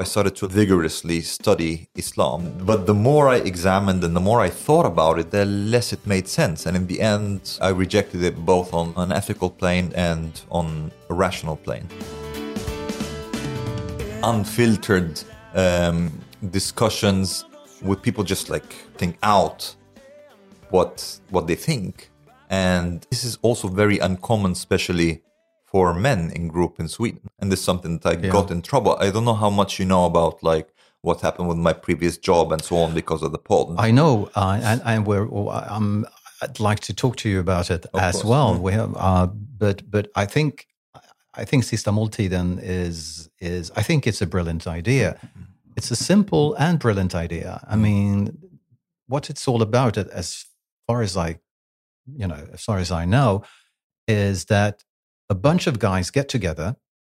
I started to vigorously study Islam. But the more I examined and the more I thought about it, the less it made sense. And in the end, I rejected it both on an ethical plane and on a rational plane. Unfiltered um, discussions with people just like think out what what they think and this is also very uncommon especially for men in group in sweden and this is something that i Yeah. got in trouble i don't know how much you know about like what happened with my previous job and so on because of the pod I know, uh, and, and we're. Um, I'd like to talk to you about it as course. well. Mm. We have, uh, but but I think I think Sista then is is I think it's a brilliant idea. It's a simple and brilliant idea. I mean, what it's all about, it as far as I, you know, as far as I know, is that a bunch of guys get together,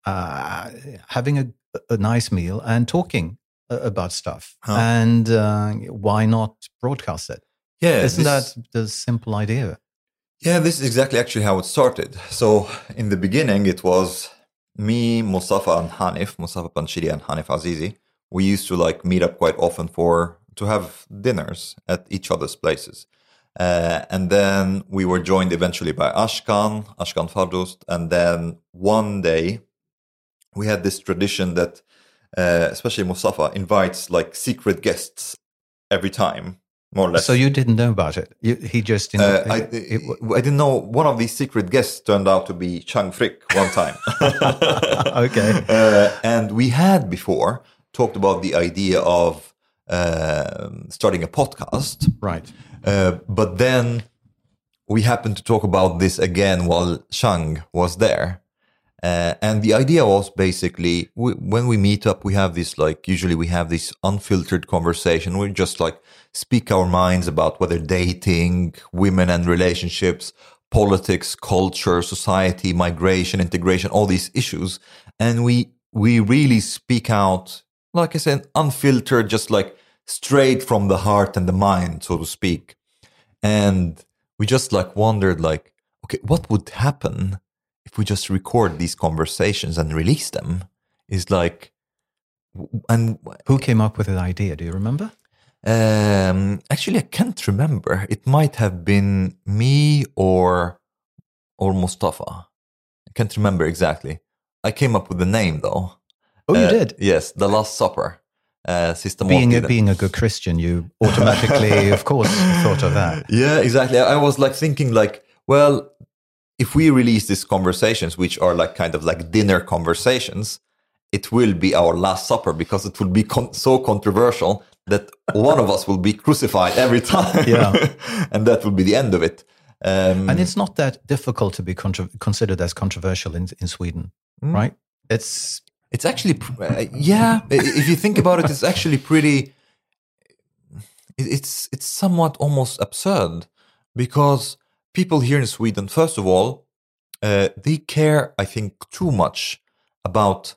uh, having a, a nice meal and talking about stuff. Huh. And uh, why not broadcast it? yeah Isn't this- that the simple idea? Yeah, this is exactly actually how it started. So in the beginning, it was me, Mustafa, and Hanif, Mustafa Panshiri and Hanif Azizi. We used to like meet up quite often for to have dinners at each other's places. Uh, and then we were joined eventually by Ashkan, Ashkan Fardost. And then one day we had this tradition that, uh, especially Mustafa, invites like secret guests every time, more or less. So you didn't know about it. You, he just. You know, Uh, I, it- it- I didn't know one of these secret guests turned out to be Chang Frick one time. Okay. Uh, and we had before talked about the idea of um starting a podcast, right. uh, but then we happened to talk about this again while Chang was there. Uh, and the idea was basically we, when we meet up, we have this like usually we have this unfiltered conversation. We just like speak our minds about whether dating, women and relationships, politics, culture, society, migration, integration, all these issues, and we we really speak out, like I said, unfiltered, just like straight from the heart and the mind, so to speak. And we just like wondered, like, okay, what would happen if we just record these conversations and release them? Is like, and Who came up with the idea? Do you remember? um, actually, I can't remember. It might have been me or or Mustafa. I can't remember exactly. I came up with the name though. Oh, you Uh, did. Yes, the Last Supper. Uh, Being a, being a good Christian, you automatically, of course, thought of that. Yeah, exactly. I was like thinking like, well, if we release these conversations, which are like kind of like dinner conversations, it will be our last supper because it will be con- so controversial that one of us will be crucified every time. Yeah. and that will be the end of it. Um, And it's not that difficult to be considered as controversial in, in Sweden, Mm. right? It's It's actually, uh, yeah. If you think about it, it's actually pretty. It's it's somewhat almost absurd because people here in Sweden, first of all, uh, they care, I think, too much about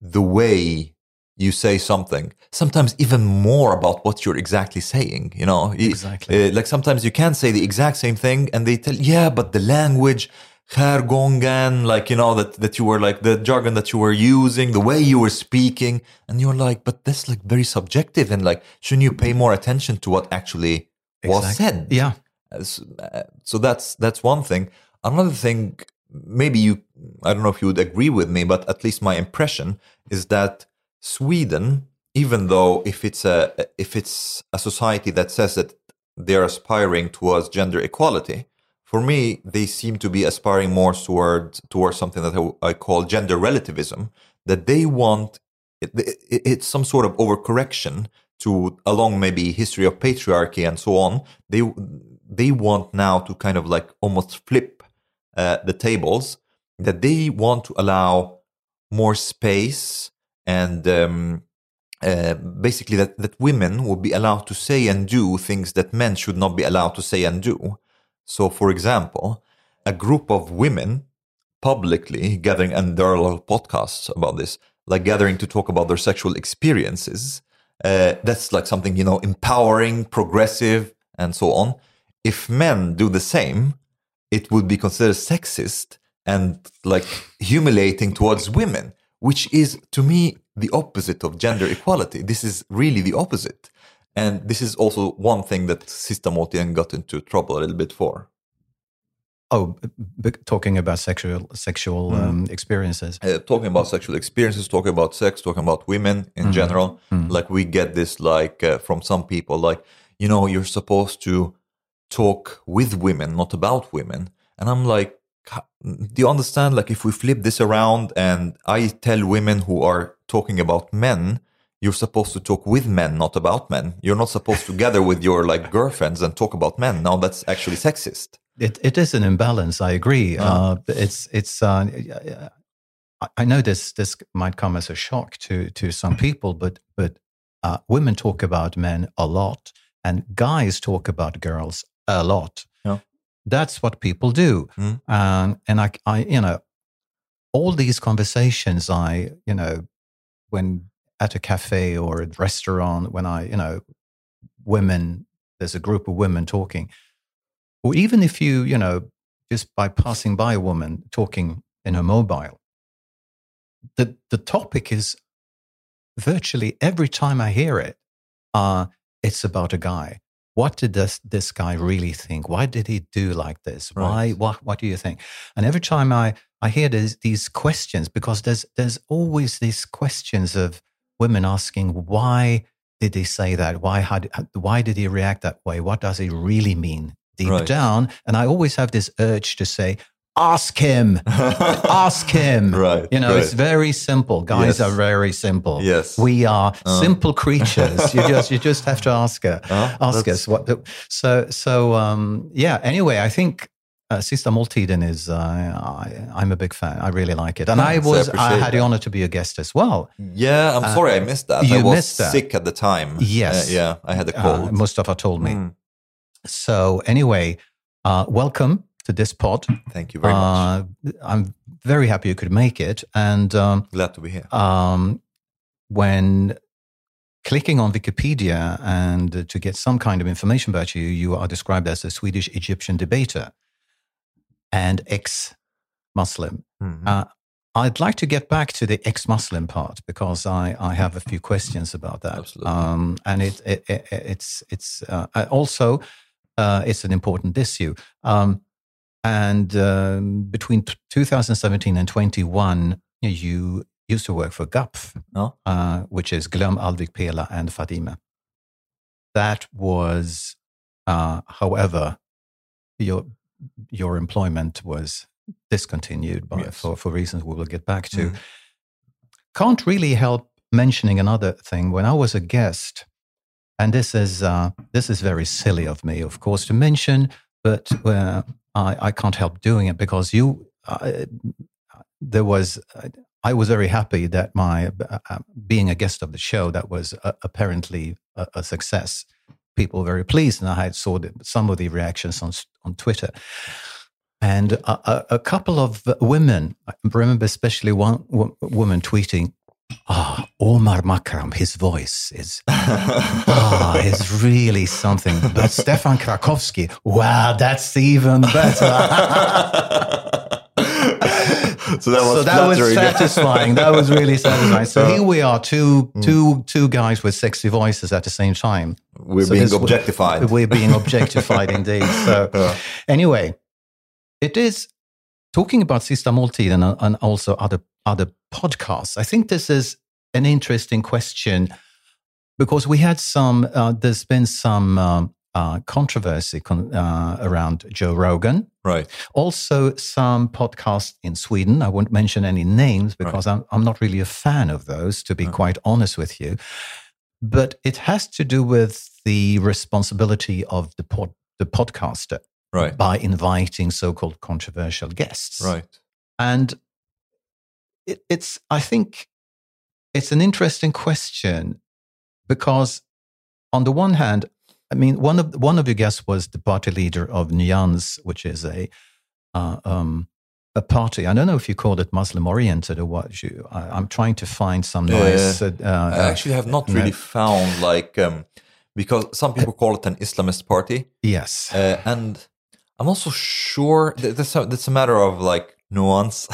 the way you say something. Sometimes even more about what you're exactly saying. You know, Exactly. uh, like sometimes you can say the exact same thing, and they tell, yeah, but the language jargongen, like you know that that you were like the jargon that you were using, the way you were speaking, and you're like, but that's like very subjective, and like shouldn't you pay more attention to what actually was exact- said? Yeah. As- uh, so that's that's one thing. Another thing, maybe you, I don't know if you would agree with me, but at least my impression is that Sweden, even though if it's a if it's a society that says that they're aspiring towards gender equality, for me they seem to be aspiring more toward towards something that I, I call gender relativism. That they want it, it, it's some sort of overcorrection to along maybe history of patriarchy and so on. They they want now to kind of like almost flip uh, the tables. That they want to allow more space and um, uh, basically that, that women will be allowed to say and do things that men should not be allowed to say and do. So, for example, a group of women publicly gathering, and there are a lot of podcasts about this, like gathering to talk about their sexual experiences. Uh, that's like something, you know, empowering, progressive, and so on. If men do the same, it would be considered sexist and like humiliating towards women, which is to me the opposite of gender equality. This is really the opposite. And this is also one thing that Sista Måltiden got into trouble a little bit for. Oh, b- talking about sexual sexual Mm. um, experiences. Uh, talking about sexual experiences, talking about sex, talking about women in Mhm. general. Mm. Like we get this like uh, from some people, like you know, you're supposed to talk with women, not about women. And I'm like, do you understand? Like if we flip this around and I tell women who are talking about men, you're supposed to talk with men, not about men. You're not supposed to gather with your like girlfriends and talk about men. Now that's actually sexist. It it is an imbalance. I agree. Uh. Uh, it's it's. Uh, I- I know this this might come as a shock to to some people, but but uh, women talk about men a lot, and guys talk about girls a lot. Yeah. That's what people do, Mm. um, and I I you know all these conversations I you know when at a cafe or a restaurant when I you know women there's a group of women talking or even if you, you know, just by passing by a woman talking in her mobile, the, the topic is virtually every time I hear it, uh, it's about a guy. What did this, this guy really think? Why did he do like this? Why, what, what do you think? And every time I, I hear these, these questions, because there's, there's always these questions of women asking, why did he say that? Why, had, why did he react that way? What does he really mean deep Right. down? And I always have this urge to say, ask him, ask him. Right. You know, right. it's very simple. Guys Yes. are very simple. yes. We are Uh. simple creatures. you just you just have to ask her, Uh, ask us what. The, so so um, yeah. Anyway, I think uh, Sista Måltiden is. Uh, I, I'm a big fan. I really like it, and I Thanks, I was I, appreciate had the honor to be a guest as well. Yeah, I'm Uh, sorry I missed that. you I was missed that. sick at the time. Yes. Uh, yeah, I had a Uh, cold. Mustafa told me. Mm, So anyway, uh, welcome to this pod. thank you very much. Uh, I'm very happy you could make it, and. Um, Glad to be here. um, when clicking on Wikipedia and to get some kind of information about you, you are described as a Swedish Egyptian debater and ex Muslim. Mhm. Uh, I'd like to get back to the ex Muslim part because I, I have a few questions about that. Absolutely. Um, and it, it, it, it's, it's uh, uh, also uh, it's an important issue. Um, and um, between t- 2017 and 21, you used to work for GAPF, Oh. uh, which is Glöm Aldrig Pela and Fadime. That was, uh, however, your your employment was discontinued by, Yes. for, for reasons we will get back to. Mhm. Can't really help mentioning another thing. When I was a guest, and this is uh, this is very silly of me, of course, to mention, but uh, I, I can't help doing it because you uh, there was I was very happy that my uh, uh, being a guest of the show that was uh, apparently a, a success. People were very pleased, and I had saw the, some of the reactions on on Twitter. And a, a, a couple of women, I remember especially one wo- woman tweeting, "Ah, Omar Makram, his voice is ah, is really something." But Stefan Krakowski, wow, that's even better. so that was so that was satisfying. That was really satisfying. So Uh, here we are, two mm. two two guys with sexy voices at the same time. We're So being objectified. We're being objectified indeed. So Uh, anyway, it is talking about Sista Måltid and, and also other other podcasts. I think this is an interesting question because we had some. Uh, there's been some um, uh, controversy con- uh, around Joe Rogan. right. Also, some podcasts in Sweden. I won't mention any names because I'm, I'm not really a fan of those, to be Right. quite honest with you. But it has to do with the responsibility of the pod, the podcaster Right. by inviting so-called controversial guests. Right. And it, it's, I think, it's an interesting question because, on the one hand, I mean, one of one of your guests was the party leader of Nyans, which is a uh, um, a party. I don't know if you call it Muslim oriented or what. You, I, I'm trying to find some nice. Uh, I actually have not really no. found like um, because some people call it an Islamist party, yes. uh, and I'm also sure that that's a, that's a matter of like nuance.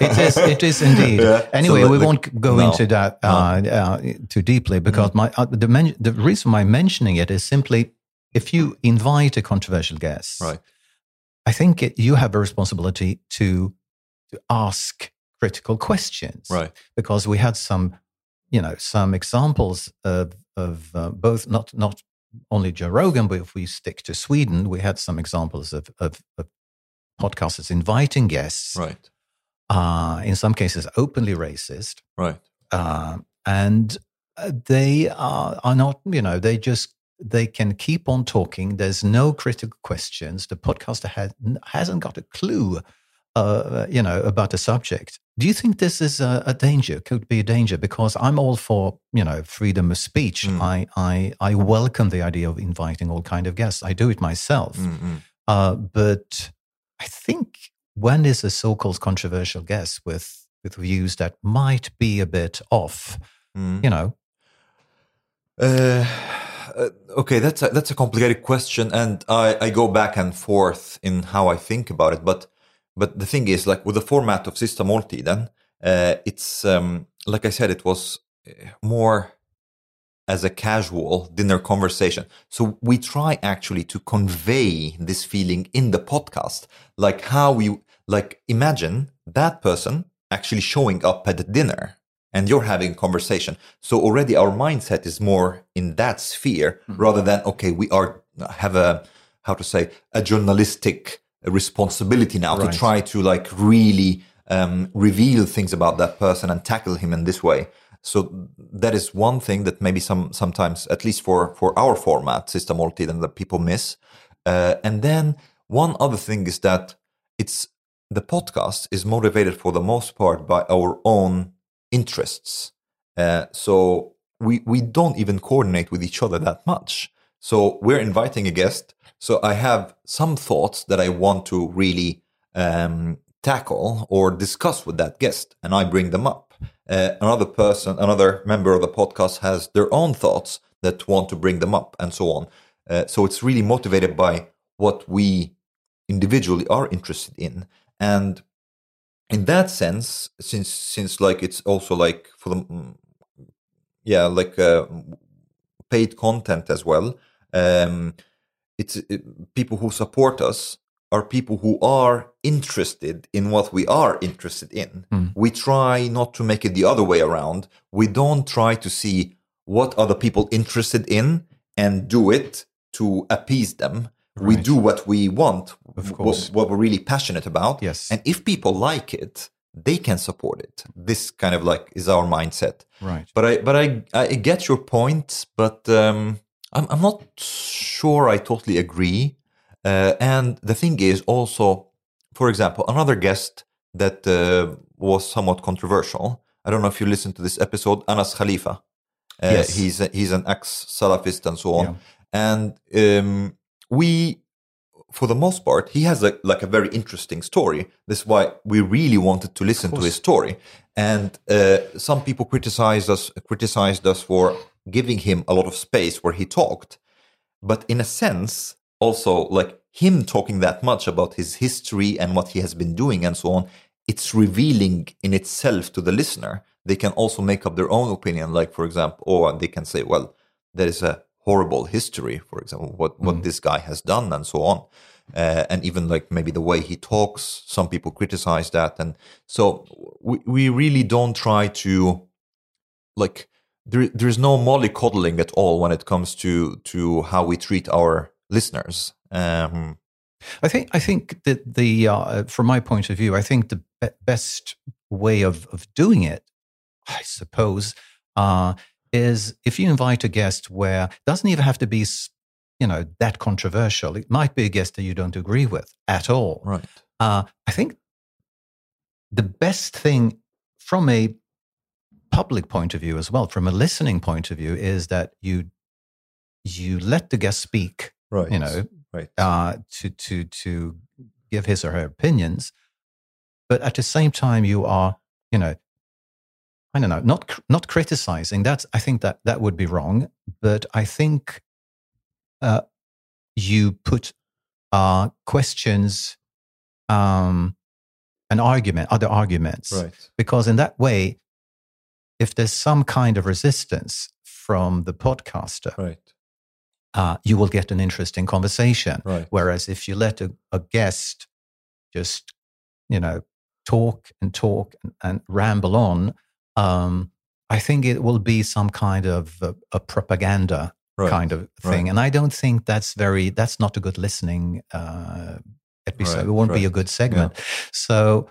it is. It is indeed. Yeah. Anyway, so the, we won't go no, into that uh, no. uh, too deeply because mm-hmm. my uh, the men- the reason why I'm mentioning it is simply if you invite a controversial guest, right? I think it, you have a responsibility to to ask critical questions, right? Because we had some, you know, some examples of of uh, both not not only Joe Rogan, but if we stick to Sweden, we had some examples of, of, of podcasters inviting guests, right? Uh, in some cases, openly racist, right? Uh, and uh, they are, are not, you know, they just they can keep on talking. There's no critical questions. The podcaster has, hasn't got a clue, uh, you know, about the subject. Do you think this is a, a, danger? Could be a danger because I'm all for you know freedom of speech. Mm. I, I I welcome the idea of inviting all kind of guests. I do it myself, mm-hmm. uh, but I think when is a so-called controversial guest with with views that might be a bit off, mm. you know. Uh, uh, okay, that's a, that's a complicated question, and I, I go back and forth in how I think about it. But but the thing is, like with the format of Sista Måltiden, uh, it's um, like I said, it was uh, more as a casual dinner conversation. So we try actually to convey this feeling in the podcast, like how you like imagine that person actually showing up at the dinner and you're having conversation. So already our mindset is more in that sphere mm-hmm. rather than okay, we are have a how to say a journalistic responsibility now right. to try to like really um, reveal things about that person and tackle him in this way. So that is one thing that maybe some sometimes, at least for for our format, Sista Måltiden, that people miss. Uh, and then one other thing is that it's the podcast is motivated for the most part by our own interests. Uh, so we we don't even coordinate with each other that much. So we're inviting a guest. So I have some thoughts that I want to really um, tackle or discuss with that guest, and I bring them up. Uh, another person, another member of the podcast has their own thoughts that want to bring them up, and so on. Uh, so it's really motivated by what we individually are interested in, and in that sense, since since like it's also like for the mm, yeah like uh, paid content as well. Um, it's it, people who support us are people who are interested in what we are interested in. Mm. We try not to make it the other way around. We don't try to see what other people interested in and do it to appease them. Right. We do what we want, of course. What, what, we're really passionate about. Yes. And if people like it, they can support it. This kind of like is our mindset. Right. But I but I I get your point, but um, I'm I'm not sure I totally agree uh, and the thing is also, for example, another guest that uh, was somewhat controversial. I don't know if you listened to this episode, Anas Khalifa. Uh, yes. He's a, he's an ex Salafist and so on. Yeah. And um, we, for the most part, he has a, like a very interesting story. This is why we really wanted to listen to his story. And uh, some people criticized us criticized us for giving him a lot of space where he talked. But in a sense, also like him talking that much about his history and what he has been doing and so on it's revealing in itself to the listener. They can also make up their own opinion like for example or they can say well there is a horrible history for example what what mm. this guy has done and so on. Uh, and even like maybe the way he talks some people criticize that. And so we, we really don't try to like there, there's no mollycoddling at all when it comes to to how we treat our listeners. Um, I think I think that the uh, from my point of view, I think the be- best way of of doing it, I suppose, uh, is if you invite a guest where it doesn't even have to be you know that controversial. It might be a guest that you don't agree with at all. Right. Uh, I think the best thing from a public point of view as well, from a listening point of view, is that you you let the guest speak right you know right uh, to to to give his or her opinions but at the same time you are you know i don't know not not criticizing that's i think that that would be wrong but i think uh, you put uh, questions um, an argument, other arguments. Right. Because in that way, if there's some kind of resistance from the podcaster, Right. Uh, you will get an interesting conversation. Right. Whereas if you let a, a guest just, you know, talk and talk and, and ramble on, um, I think it will be some kind of a, a propaganda Right. kind of thing. Right. And I don't think that's very, that's not a good listening uh, episode. It won't be a good segment. So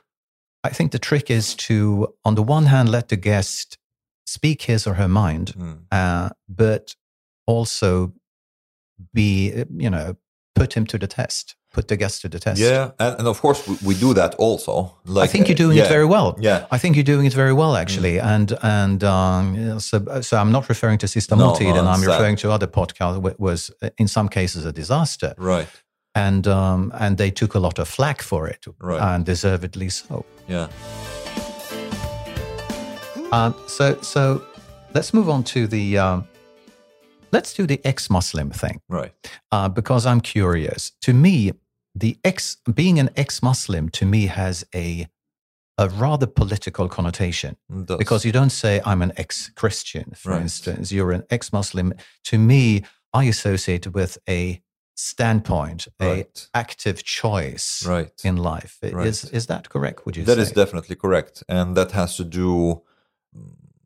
I think the trick is to, on the one hand, let the guest speak his or her mind, Mm. uh, but also be, uh, you know, put him to the test, put the guest to the test. Yeah, and, and of course we, we do that also. Like I think you're uh, doing yeah, it very well. Yeah, I think you're doing it very well, actually, and and um, so so I'm not referring to Sister No, Multi, no, and I'm that. referring to other podcasts. Which was uh, in some cases a disaster, right. and um, and they took a lot of flack for it, Right. and deservedly so. Yeah, Um, so so let's move on to the um, let's do the ex-Muslim thing right. uh, because I'm curious. To me, the ex being an ex-Muslim to me has a a rather political connotation because you don't say I'm an ex-Christian, for Right. instance. You're an ex-Muslim. To me, I associate it with a standpoint, a active choice right. in life. Right. Is is that correct? Would you That say? is definitely correct, and that has to do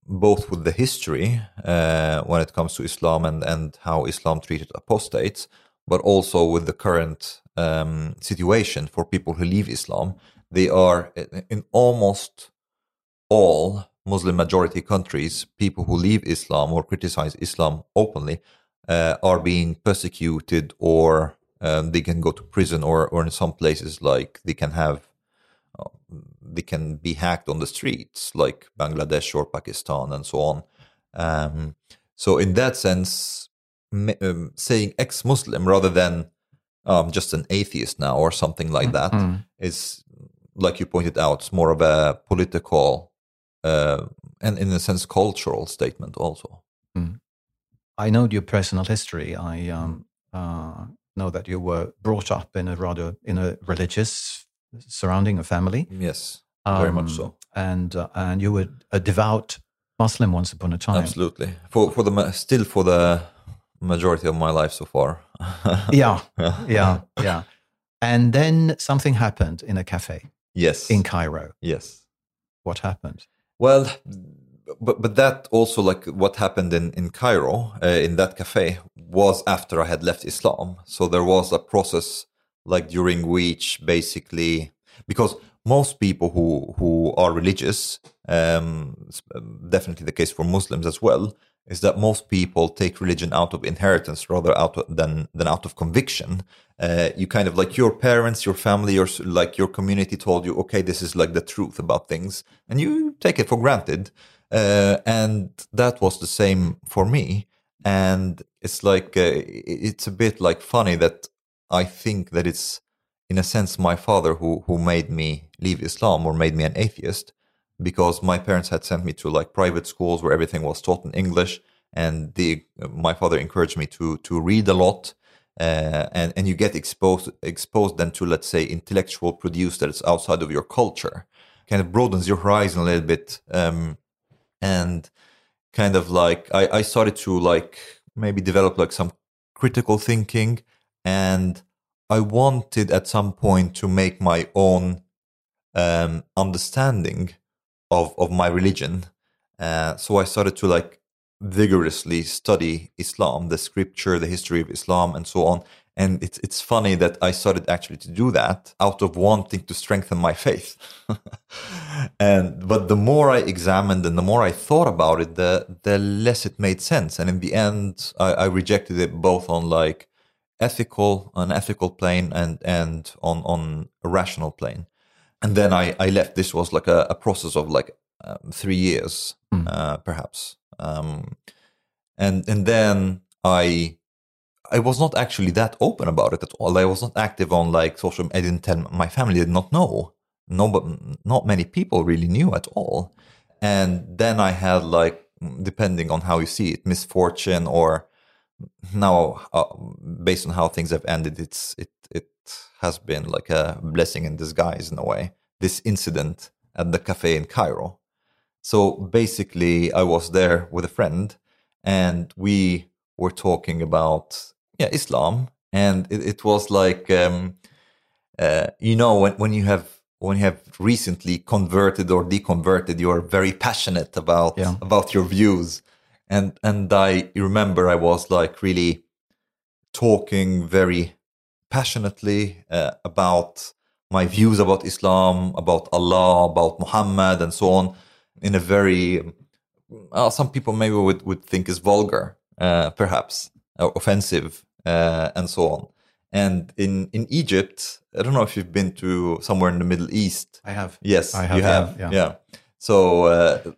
both with the history uh, when it comes to Islam and and how Islam treated apostates, but also with the current um, situation for people who leave Islam. They are in- in almost all Muslim majority countries, people who leave Islam or criticize Islam openly uh, are being persecuted, or um, they can go to prison, or or in some places like they can have they can be hacked on the streets, like Bangladesh or Pakistan, and so on. Um, so, in that sense, um, saying ex-Muslim rather than um, just an atheist now or something like that is, Mm. like you pointed out, more of a political uh, and, in a sense, cultural statement also. I know your personal history. I um, uh, know that you were brought up in a rather in a religious surrounding a family. Yes, very much Um, so. And uh, and you were a devout Muslim once upon a time. Absolutely. For for the still for the majority of my life so far. Yeah, yeah, yeah. And then something happened in a cafe Yes. in Cairo. yes. What happened? Well, but but that also like what happened in in Cairo uh, in that cafe was after I had left Islam. So there was a process like during which basically because most people who who are religious, um, definitely the case for Muslims as well, is that most people take religion out of inheritance rather out of, than than out of conviction. Uh, you kind of like your parents, your family, your s- like your community told you, okay, this is like the truth about things, and you take it for granted. Uh, and that was the same for me. And it's like uh, it's a bit like funny that I think that it's in a sense my father who who made me leave Islam or made me an atheist because my parents had sent me to like private schools where everything was taught in English and the my father encouraged me to to read a lot uh, and and you get exposed exposed then to let's say intellectual produce that is outside of your culture. Kind of broadens your horizon a little bit um, and kind of like I, I started to like maybe develop like some critical thinking and I wanted at some point to make my own um, understanding of of my religion. Uh, so I started to like vigorously study Islam, the scripture, the history of Islam, and so on. And it's it's funny that I started actually to do that out of wanting to strengthen my faith. and but the more I examined and the more I thought about it, the the less it made sense. And in the end, I, I rejected it both on like ethical, an ethical plane, and and on on a rational plane. And then I I left. This was like a, a process of like um, three years, Mm. uh, perhaps. Um, and and then I I was not actually that open about it at all. I was not active on like social. I didn't tell my family. Did not know. No, but not many people really knew at all. And then I had like, depending on how you see it, misfortune or now, uh, based on how things have ended, it's it it has been like a blessing in disguise in a way this incident at the cafe in Cairo. So basically, I was there with a friend, and we were talking about yeah Islam, and it, it was like um, uh, you know when when you have when you have recently converted or deconverted, you are very passionate about Yeah. about your views, and and I remember I was like really talking very passionately uh, about my views about Islam, about Allah, about Muhammad, and so on, in a very uh, some people maybe would, would think is vulgar, uh, perhaps or offensive, uh, and so on. And in in Egypt, I don't know if you've been to somewhere in the Middle East. I have. Yes, I have, you have. yeah. yeah. So uh,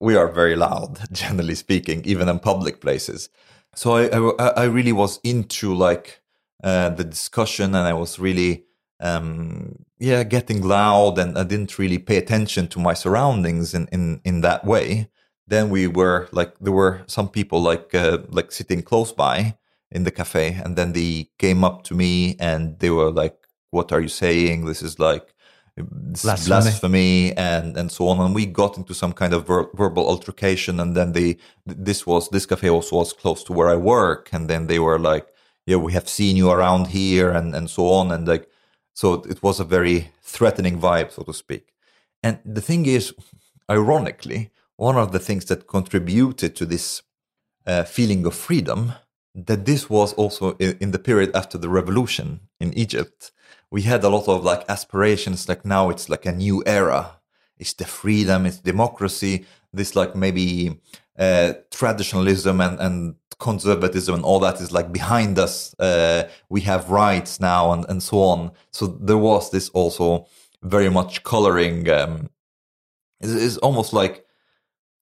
we are very loud, generally speaking, even in public places. So I, I, I really was into like uh, the discussion, and I was really, um, yeah, getting loud, and I didn't really pay attention to my surroundings in in in that way. Then we were like, there were some people like uh, like sitting close by in the cafe, and then they came up to me and they were like, "What are you saying? This is like." Blasphemy. blasphemy and and so on and we got into some kind of ver- verbal altercation and then they this was this cafe also was close to where i work and then they were like yeah we have seen you around here and and so on and like so it was a very threatening vibe so to speak and the thing is ironically one of the things that contributed to this uh, feeling of freedom that this was also in, in the period after the revolution in Egypt. We had a lot of like aspirations, like now it's like a new era. It's the freedom, it's democracy, this like maybe uh, traditionalism and, and conservatism and all that is like behind us. Uh, we have rights now and, and so on. So there was this also very much coloring. Um, it's, it's almost like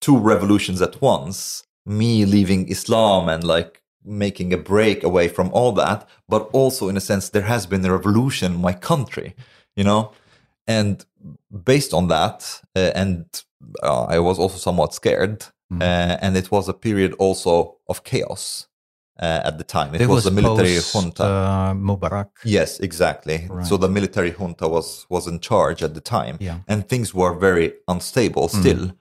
two revolutions at once me leaving islam and like making a break away from all that but also in a sense there has been a revolution in my country you know and based on that uh, and uh, i was also somewhat scared Mm. uh, and it was a period also of chaos uh, at the time it, was, the military post, junta Uh, Mubarak. Yes, exactly. Right. So the military junta was was in charge at the time, Yeah. and things were very unstable. Still,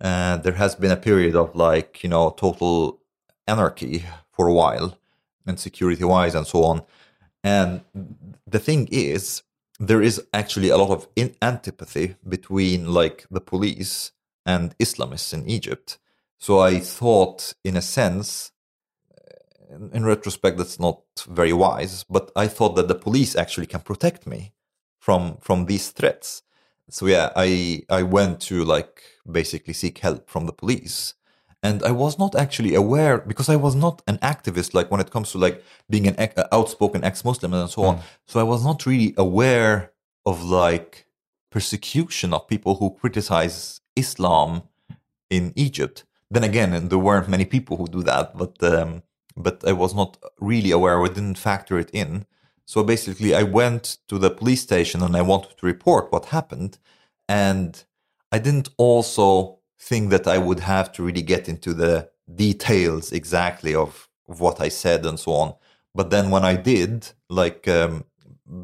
uh, there has been a period of like you know total anarchy for a while, and security wise and so on. And the thing is, there is actually a lot of in- antipathy between like the police and Islamists in Egypt. So I thought, in a sense, in, in retrospect, that's not very wise. But I thought that the police actually can protect me from from these threats. So yeah, I I went to like basically seek help from the police, and I was not actually aware because I was not an activist. Like when it comes to like being an ex- outspoken ex-Muslim and so on, so I was not really aware of like persecution of people who criticize Islam in Egypt. Then again, and there weren't many people who do that, but um, but I was not really aware. I didn't factor it in. So basically, I went to the police station and I wanted to report what happened, and I didn't also think that I would have to really get into the details exactly of, of what I said and so on. But then when I did, like um,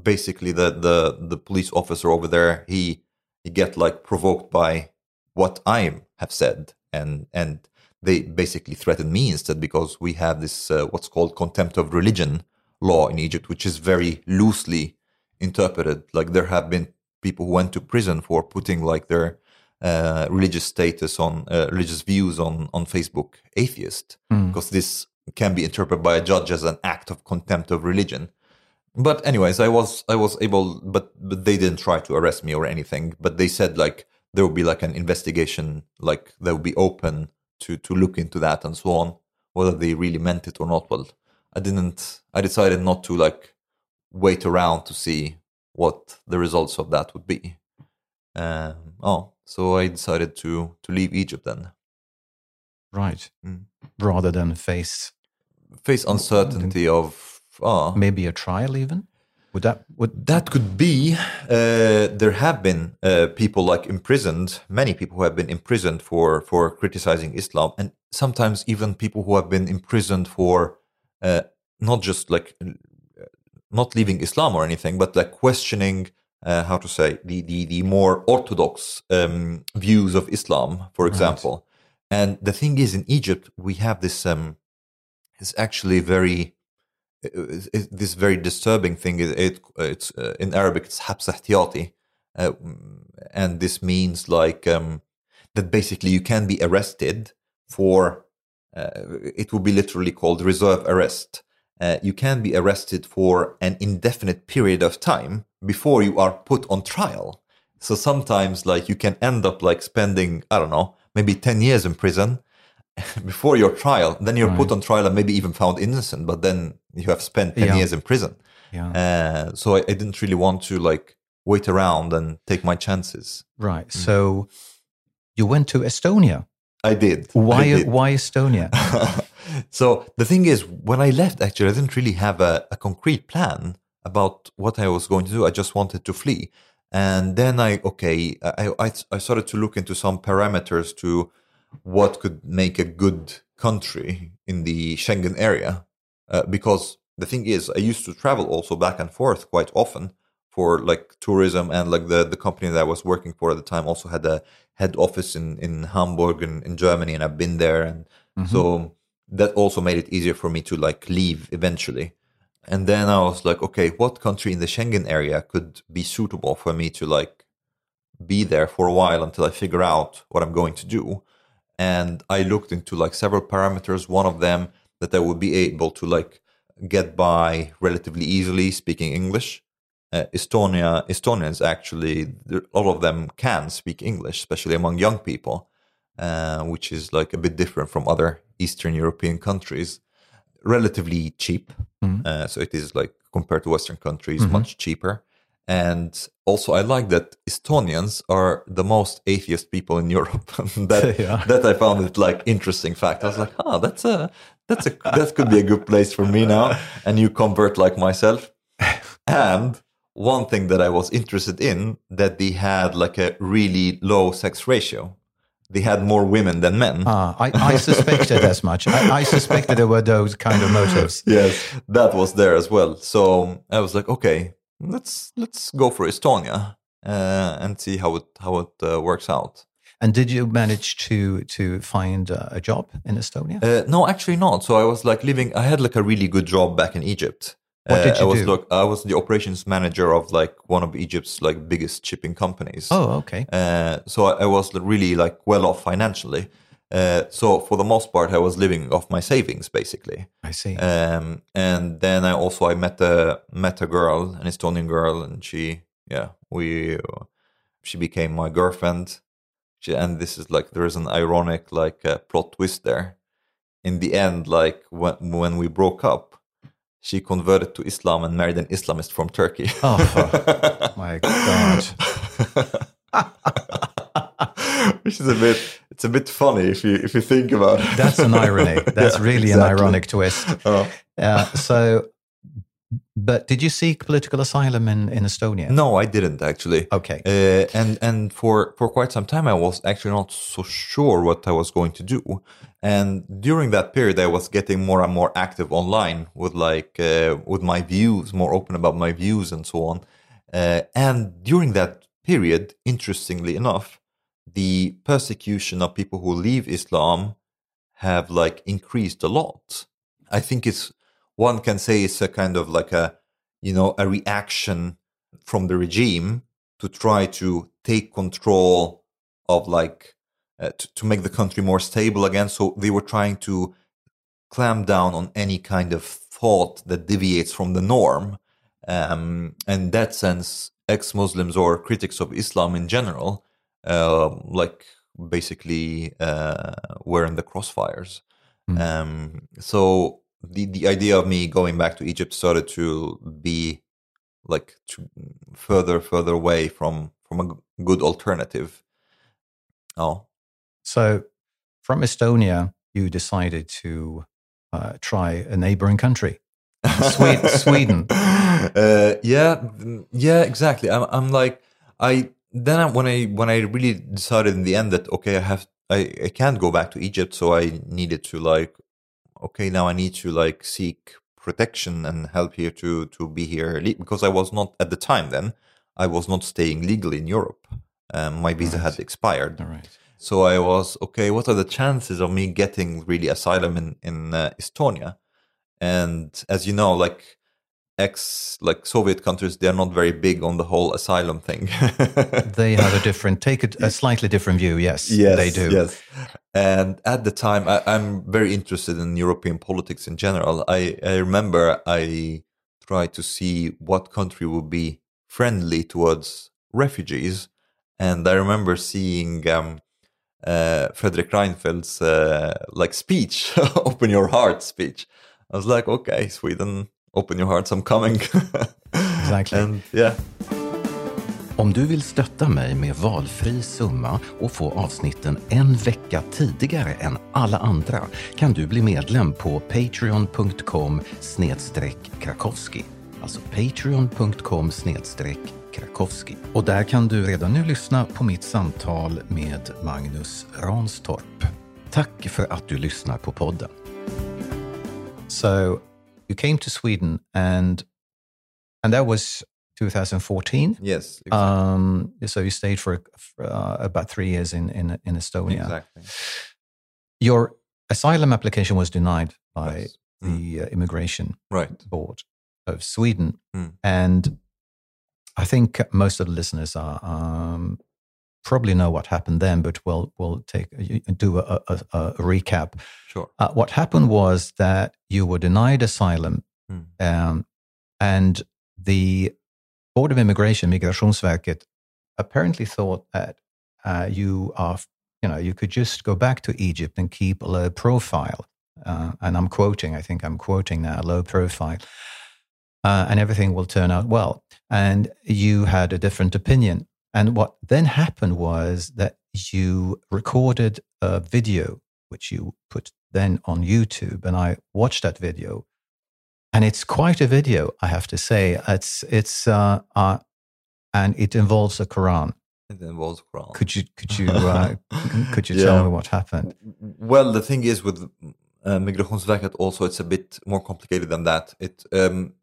basically the, the the police officer over there, he he get like provoked by what I have said, and and they basically threatened me instead because we have this uh, what's called contempt of religion law in Egypt, which is very loosely interpreted. Like there have been people who went to prison for putting like their uh, religious status on uh, religious views on on Facebook atheist because this can be interpreted by a judge as an act of contempt of religion. But anyways, I was I was able, but but they didn't try to arrest me or anything. But they said like there will be like an investigation, like they will be open to to look into that and so on, whether they really meant it or not. Well, I didn't. I decided not to like wait around to see what the results of that would be. Um, oh, so I decided to to leave Egypt then. Right. Mm. Rather than face Face uncertainty of oh, maybe a trial even? Would that would That could be. Uh, there have been uh, people like imprisoned, many people who have been imprisoned for for criticizing Islam, and sometimes even people who have been imprisoned for uh, not just like uh, not leaving Islam or anything, but like questioning uh, how to say the the, the more orthodox um, views of Islam, for example. And the thing is, in Egypt, we have this. Um, it's actually very. It, it, this very disturbing thing. It, it it's uh, in Arabic. It's habs ihtiyati, uh, and this means like um, that. Basically, you can be arrested for. Uh, it will be literally called reserve arrest. Uh, you can be arrested for an indefinite period of time before you are put on trial. So sometimes, like, you can end up like spending, I don't know, maybe 10 years in prison before your trial. Then you're right. put on trial and maybe even found innocent, but then you have spent 10 yeah. years in prison. Yeah. Uh, so I, I, didn't really want to like wait around and take my chances. Right. Mm. So you went to Estonia. I did. Why? I did. Why Estonia? so the thing is, when I left, actually, I didn't really have a, a concrete plan about what I was going to do. I just wanted to flee. And then I, okay, I, I, I started to look into some parameters to what could make a good country in the Schengen area. Uh, because the thing is, I used to travel also back and forth quite often for like tourism and like the, the company that I was working for at the time also had a head office in, in Hamburg and in Germany and I've been there. And mm-hmm. so that also made it easier for me to like leave eventually. And then I was like, okay, what country in the Schengen area could be suitable for me to like be there for a while until I figure out what I'm going to do? And I looked into like several parameters. One of them that I would be able to like get by relatively easily speaking English. Uh, Estonia, Estonians actually, all of them can speak English, especially among young people, uh, which is like a bit different from other Eastern European countries relatively cheap. Mm-hmm. Uh, so it is like compared to Western countries, mm-hmm. much cheaper. And also, I like that Estonians are the most atheist people in Europe. that yeah. that I found it like interesting fact. I was like, oh, that's a that's a that could be a good place for me now. And you convert like myself. And one thing that I was interested in that they had like a really low sex ratio they had more women than men. Ah, I, I suspected as much. I, I, suspected there were those kind of motives. Yes, that was there as well. So I was like, okay, let's let's go for Estonia uh, and see how it how it uh, works out. And did you manage to to find a job in Estonia? Uh, no, actually not. So I was like living. I had like a really good job back in Egypt. What did uh, you I was do? Look, I was the operations manager of like one of Egypt's like biggest shipping companies. Oh, okay. Uh, so I, I, was really like well off financially. Uh, so for the most part, I was living off my savings basically. I see. Um, and then I also I met a met a girl, an Estonian girl, and she yeah we she became my girlfriend. She, and this is like there is an ironic like uh, plot twist there. In the end, like when when we broke up, she converted to Islam and married an Islamist from Turkey. Oh my god! Which is a bit it's a bit funny if you if you think about it. That's an irony. That's yeah, really exactly. an ironic twist. Oh. Uh, so but did you seek political asylum in, in Estonia? No, I didn't actually. Okay. Uh, and and for for quite some time, I was actually not so sure what I was going to do. And during that period, I was getting more and more active online with like uh, with my views, more open about my views and so on. Uh, and during that period, interestingly enough, the persecution of people who leave Islam have like increased a lot. I think it's one can say it's a kind of like a you know a reaction from the regime to try to take control of like to, to make the country more stable again so they were trying to clamp down on any kind of thought that deviates from the norm um, and in that sense ex-muslims or critics of islam in general uh, like basically uh, were in the crossfires mm. um, so the the idea of me going back to Egypt started to be like to further further away from from a good alternative. Oh, so from Estonia, you decided to uh, try a neighboring country, Sweden. Sweden. Uh, yeah, yeah, exactly. I'm, I'm like I then I, when I when I really decided in the end that okay, I have I, I can't go back to Egypt, so I needed to like okay, now I need to like seek protection and help here to to be here because I was not at the time then. I was not staying legally in Europe. Um, my visa had expired. All right. So I was okay. What are the chances of me getting really asylum in in uh, Estonia? And as you know, like ex like Soviet countries, they're not very big on the whole asylum thing. They have a different, take a, a slightly different view. Yes, yes, they do. Yes. And at the time, I, I'm very interested in European politics in general. I, I remember I tried to see what country would be friendly towards refugees. And I remember seeing um, uh, Fredrik Reinfeldt's uh, like speech, "Open Your Heart" speech. I was like, okay, Sweden, open your hearts, I'm coming. Exactly. and yeah, Om du vill stötta mig med valfri summa och få avsnitten en vecka tidigare än alla andra kan du bli medlem på patreon.com krakowski. Alltså patreon.com krakowski. Och där kan du redan nu lyssna på mitt samtal med Magnus Ranstorp. Tack för att du lyssnar på podden. So you came to Sweden, and and that was 2014. yes, exactly. Um, so you stayed for, uh, about three years in in, in Estonia. exactly. Your asylum application was denied by Yes. the uh, immigration Right. board of Sweden, Mm. and I think most of the listeners are um, probably know what happened then, but we'll we'll take do a, a, a recap. Sure. Uh, what happened was that you were denied asylum, Mm. um, and the Board of Immigration, Migrationsverket, apparently thought that uh, you are, you know, you could just go back to Egypt and keep a low profile. Uh, and I'm quoting, I think I'm quoting now, a low profile, uh, and everything will turn out well. And you had a different opinion. And what then happened was that you recorded a video, which you put then on YouTube, and I watched that video, and it's quite a video, I have to say. It's it's uh, uh, and it involves the Quran. It involves Quran. Could you could you uh, could you Yeah. tell me what happened? Well, the thing is with uh, Migrationsverket also, it's a bit more complicated than that. It um,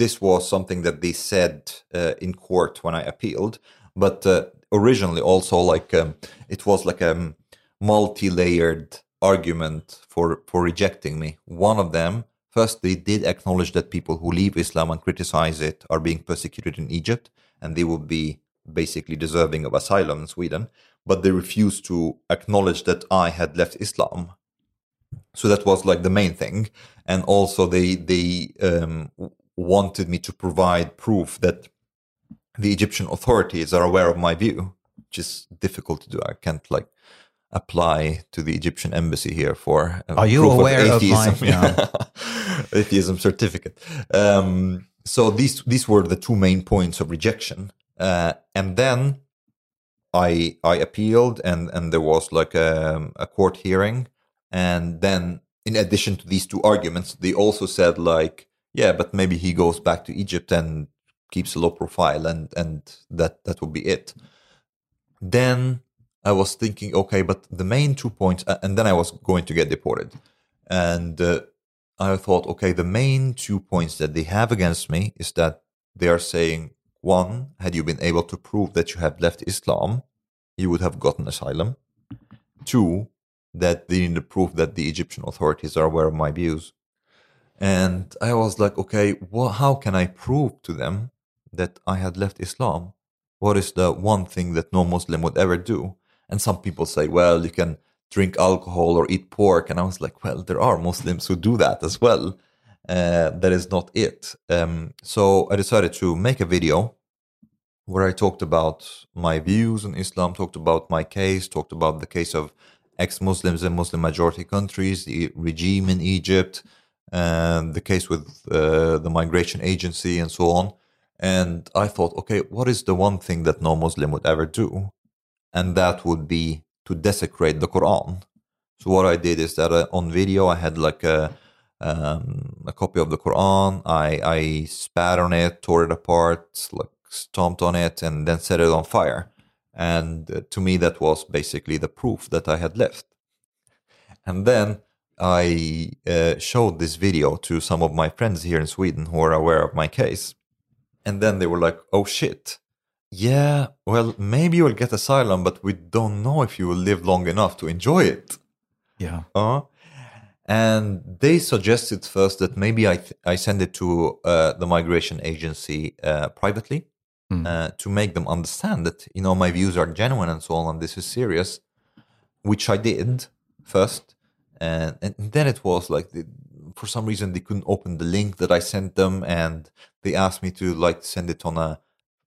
this was something that they said uh, in court when I appealed, but uh, originally also like um, it was like a um, multi-layered argument for for rejecting me. One of them, first, they did acknowledge that people who leave Islam and criticize it are being persecuted in Egypt, and they would be basically deserving of asylum in Sweden. But they refused to acknowledge that I had left Islam. So that was like the main thing, and also they they um, wanted me to provide proof that the Egyptian authorities are aware of my view, which is difficult to do. I can't like apply to the Egyptian embassy here for uh, Are you aware of my- atheism, atheism certificate. Um, so these these were the two main points of rejection, uh, and then I I appealed, and and there was like a, a court hearing, and then in addition to these two arguments, they also said like, yeah, but maybe he goes back to Egypt and keeps a low profile, and and that that would be it. Then I was thinking, okay, but the main two points, and then I was going to get deported, and uh, I thought, okay, the main two points that they have against me is that they are saying, one, had you been able to prove that you have left Islam, you would have gotten asylum. Two, that they need to prove that the Egyptian authorities are aware of my views. And I was like, okay, how can I prove to them that I had left Islam? What is the one thing that no Muslim would ever do? And some people say, well, you can drink alcohol or eat pork. And I was like, well, there are Muslims who do that as well. Uh, that is not it. Um, so I decided to make a video where I talked about my views on Islam, talked about my case, talked about the case of ex Muslims in Muslim majority countries, the regime in Egypt, and the case with uh, the migration agency, and so on. And I thought, okay, what is the one thing that no Muslim would ever do? And that would be to desecrate the Quran. So what I did is that uh, on video I had like a um, a copy of the Quran. I I spat on it, tore it apart, like stomped on it, and then set it on fire. And uh, to me, that was basically the proof that I had left. And then I uh, showed this video to some of my friends here in Sweden who are aware of my case. And then they were like, "Oh shit." Yeah, well, maybe you'll get asylum, but we don't know if you will live long enough to enjoy it. Yeah. Uh, and they suggested first that maybe I, th- I send it to uh, the migration agency uh, privately Mm. uh, to make them understand that, you know, my views are genuine and so on, and this is serious, which I did first. And, and then it was like, the, for some reason, they couldn't open the link that I sent them, and they asked me to like send it on a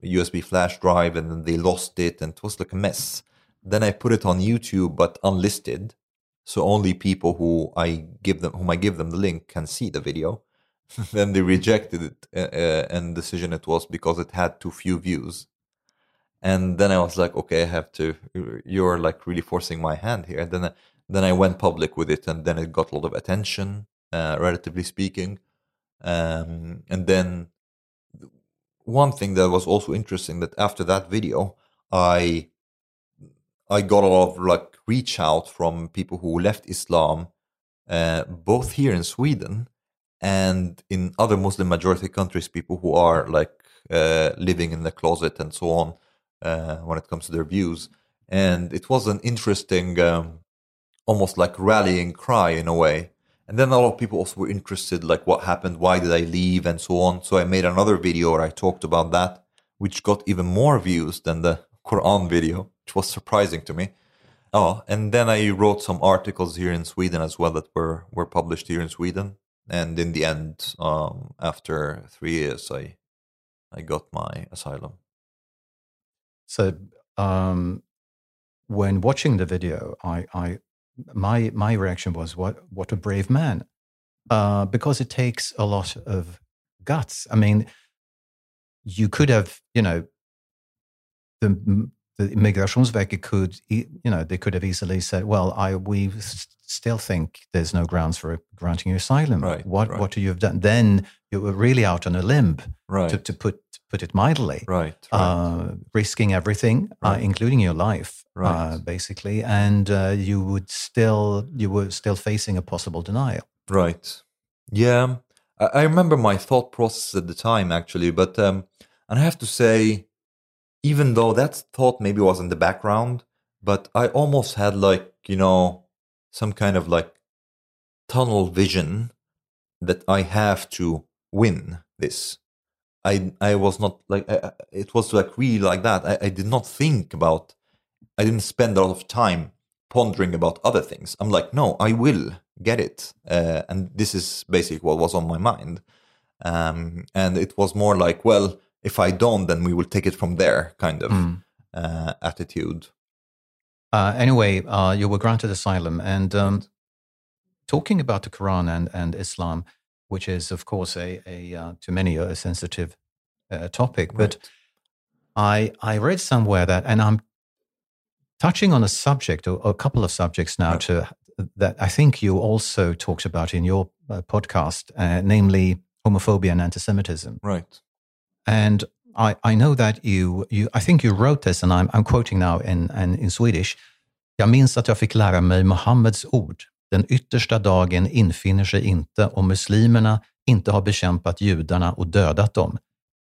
USB flash drive, and then they lost it, and it was like a mess. Then I put it on YouTube, but unlisted, so only people who I give them, whom I give them the link, can see the video. then they rejected it, uh, uh, and decision it was because it had too few views. And then I was like, okay, I have to. You're like really forcing my hand here. And Then, I, then I went public with it, and then it got a lot of attention, uh, relatively speaking. Um, and then one thing that was also interesting that after that video, I I got a lot of like reach out from people who left Islam, uh, both here in Sweden and in other Muslim majority countries, people who are like uh, living in the closet and so on uh, when it comes to their views. And it was an interesting, um, almost like rallying cry in a way. And then a lot of people also were interested, like what happened, why did I leave, and so on. So I made another video where I talked about that, which got even more views than the Quran video, which was surprising to me. Oh, and then I wrote some articles here in Sweden as well that were were published here in Sweden. And in the end, um, after three years, I I got my asylum. So um, when watching the video, I, I my my reaction was what what a brave man, uh, because it takes a lot of guts. I mean, you could have you know the the Migrationsverket could you know they could have easily said, well, I we still think there's no grounds for granting you asylum. Right, what right. what you have done? Then you were really out on a limb, Right, to, to put put it mildly right, right. uh, risking everything, uh, including your life, uh, basically, and uh, you would still you were still facing a possible denial. Right. Yeah. I, I remember my thought process at the time actually, but um and I have to say, even though that thought maybe was in the background, but I almost had like, you know, some kind of like tunnel vision that I have to win this. I I was not like I, it was like really like that. I, I did not think about. I didn't spend a lot of time pondering about other things. I'm like, no, I will get it, uh, and this is basically what was on my mind. Um, and it was more like, well, if I don't, then we will take it from there, kind of Mm. uh, attitude. Uh, anyway, uh, you were granted asylum, and um, talking about the Quran and, and Islam, which is of course a, a uh, to many a sensitive uh, topic, but I I read somewhere that, and I'm touching on a subject or a couple of subjects now to that I think you also talked about in your uh, podcast, uh, namely homophobia and anti-Semitism. right, And I, I know that you, you, I think you wrote this, and I'm, I'm quoting now in, in, in Swedish. Jag minns att jag fick lära mig Muhammeds ord. Den yttersta dagen infinner sig inte om muslimerna inte har bekämpat judarna och dödat dem.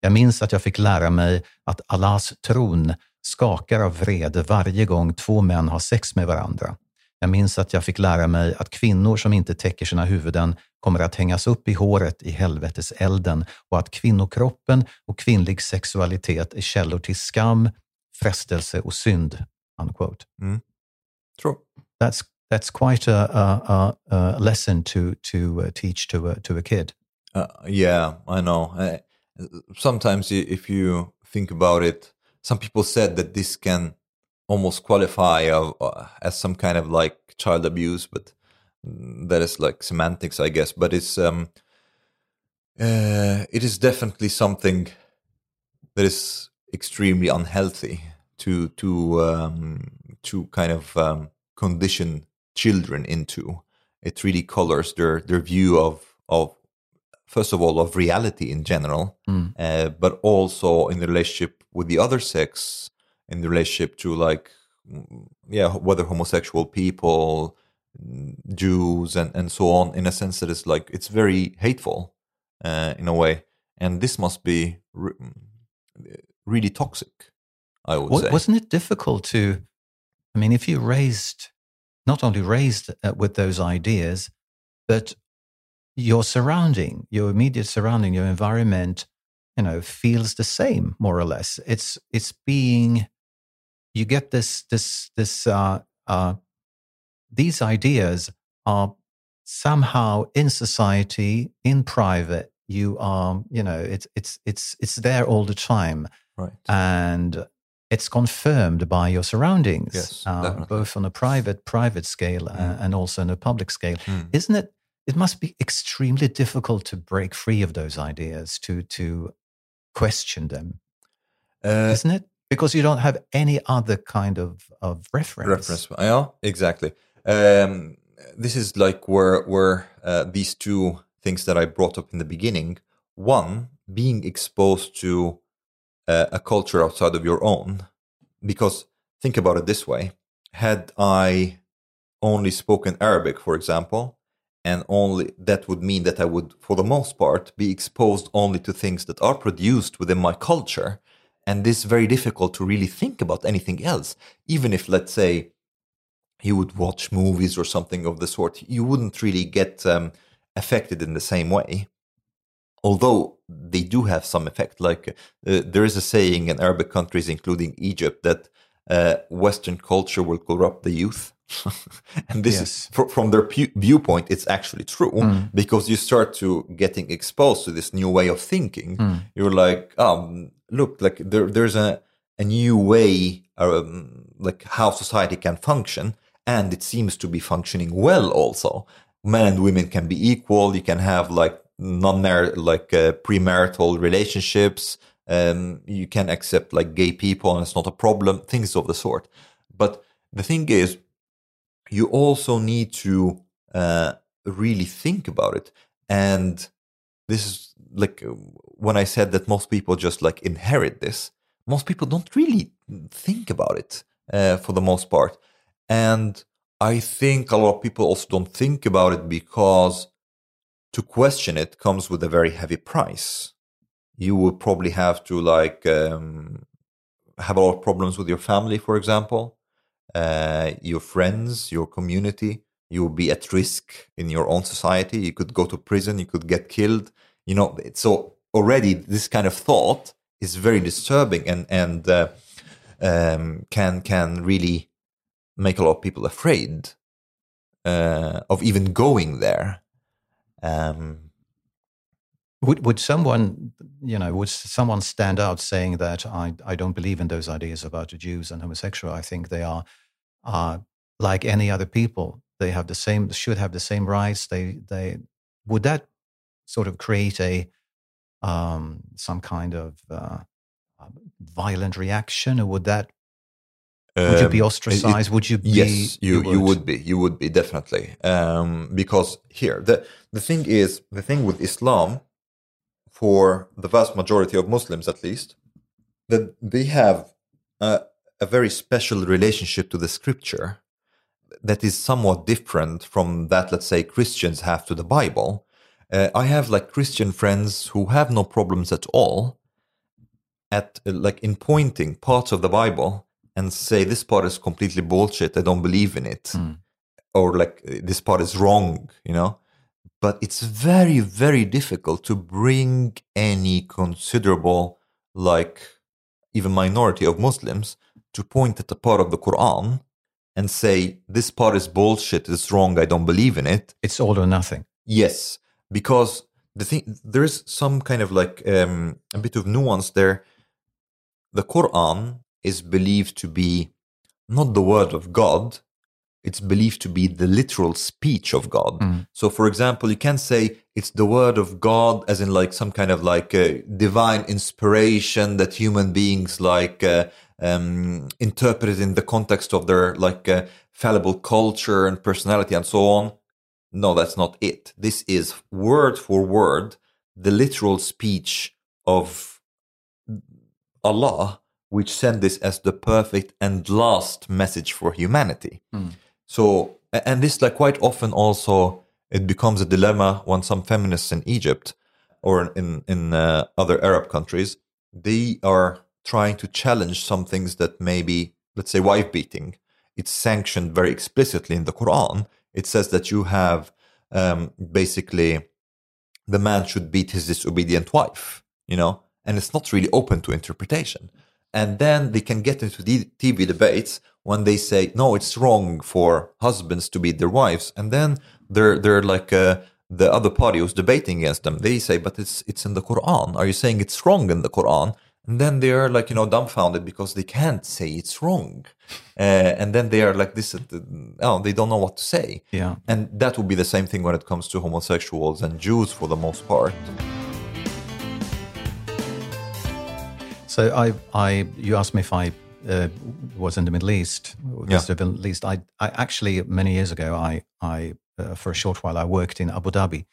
Jag minns att jag fick lära mig att Allahs tron skakar av vrede varje gång två män har sex med varandra. Jag minns att jag fick lära mig att kvinnor som inte täcker sina huvuden kommer att hängas upp i håret i helveteselden och att kvinnokroppen och kvinnlig sexualitet är källor till skam, frestelse och synd. Unquote. true. That's that's quite a, a, a, lesson to to uh, teach to a, to a kid. Uh, yeah, I know. Uh, sometimes, if you think about it, some people said that this can almost qualify uh, as some kind of like child abuse, but that is like semantics, I guess. But it's um, uh, it is definitely something that is extremely unhealthy to to um, to kind of um, condition children into. It really colors their their view of of first of all of reality in general, Mm. uh, but also in the relationship with the other sex, in the relationship to like mm, yeah whether homosexual people, mm, Jews, and and so on. In a sense that it's like it's very hateful uh, in a way, and this must be re- really toxic I would say. Wasn't it difficult to? I mean, if you raised, not only raised uh, with those ideas, but your surrounding, your immediate surrounding, your environment, you know, feels the same more or less. It's it's being, you get this this this uh, uh, these ideas are somehow in society, in private. You are, you know, it's it's it's it's there all the time right. and it's confirmed by your surroundings, Yes, uh, both on a private private scale uh, Mm. and also on a public scale. Mm. Isn't it? It must be extremely difficult to break free of those ideas, to to question them, Uh, isn't it? Because you don't have any other kind of of reference. reference yeah exactly um this is like where where uh, these two things that i brought up in the beginning one being exposed to uh, a culture outside of your own. Because think about it this way. Had i only spoken arabic for example and only that would mean that i would for the most part be exposed only to things that are produced within my culture and this is very difficult to really think about anything else. Even if let's say you would watch movies or something of the sort you wouldn't really get um, affected in the same way although they do have some effect like uh, there is a saying in arabic countries including egypt that uh, western culture will corrupt the youth and this Yes. is fr- from their pu- viewpoint it's actually true Mm. because you start to getting exposed to this new way of thinking Mm. you're like um look like there there's a a new way um, like how society can function and it seems to be functioning well also men and women can be equal you can have like non like uh, premarital relationships um you can accept like gay people and it's not a problem things of the sort. But the thing is you also need to uh, really think about it. And this is like uh, when i said that most people just like inherit this most people don't really think about it uh, for the most part. And i think a lot of people also don't think about it because to question it comes with a very heavy price you will probably have to like um, have a lot of problems with your family for example uh, your friends, your community. You will be at risk in your own society. You could go to prison. You could get killed. You know, so already this kind of thought is very disturbing and and uh, um, can can really make a lot of people afraid uh, of even going there. Um, Would would someone, you know, would someone stand out saying that I, I don't believe in those ideas about the Jews and homosexual? I think they are are like any other people. They have the same should have the same rights. They they would that sort of create a um, some kind of uh, violent reaction, or would that would you be um, it- ostracized? would you be? Yes, you, you would be. You would be definitely. Um, because here the the thing is the thing with Islam, for the vast majority of Muslims at least, that they have a, a very special relationship to the scripture that is somewhat different from that let's say Christians have to the Bible. Uh, I have like Christian friends who have no problems at all at like in pointing parts of the Bible and say this part is completely bullshit. I don't believe in it, Mm. or like this part is wrong. You know, but it's very very difficult to bring any considerable like even minority of Muslims to point at a part of the Quran and say this part is bullshit. It's wrong. I don't believe in it. It's all or nothing. Yes, because the thing there is some kind of like um, a bit of nuance there. The Quran is believed to be not the word of God; it's believed to be the literal speech of God. Mm. So, for example, you can say it's the word of God, as in like some kind of like uh, divine inspiration that human beings like uh, um, interpret in the context of their like uh, fallible culture and personality and so on. No, that's not it. This is word for word the literal speech of Allah, which sent this as the perfect and last message for humanity. Mm. So, and this like quite often also it becomes a dilemma when some feminists in Egypt or in in uh, other Arab countries they are trying to challenge some things that maybe, let's say, wife beating. It's sanctioned very explicitly in the Quran. It says that you have um, basically the man should beat his disobedient wife, you know, and it's not really open to interpretation. And then they can get into the TV debates when they say, no, it's wrong for husbands to beat their wives. And then they're, they're like, uh, the other party who's debating against them, they say, but it's, it's in the Quran. Are you saying it's wrong in the Quran? And then they're like, you know, dumbfounded because they can't say it's wrong. Uh, and then they are like this, oh, they don't know what to say. Yeah. And that would be the same thing when it comes to homosexuals and Jews for the most part. So I, I, you asked me if I uh, was in the Middle East. Yeah. The Middle East. I, I actually many years ago, I, I uh, for a short while, I worked in Abu Dhabi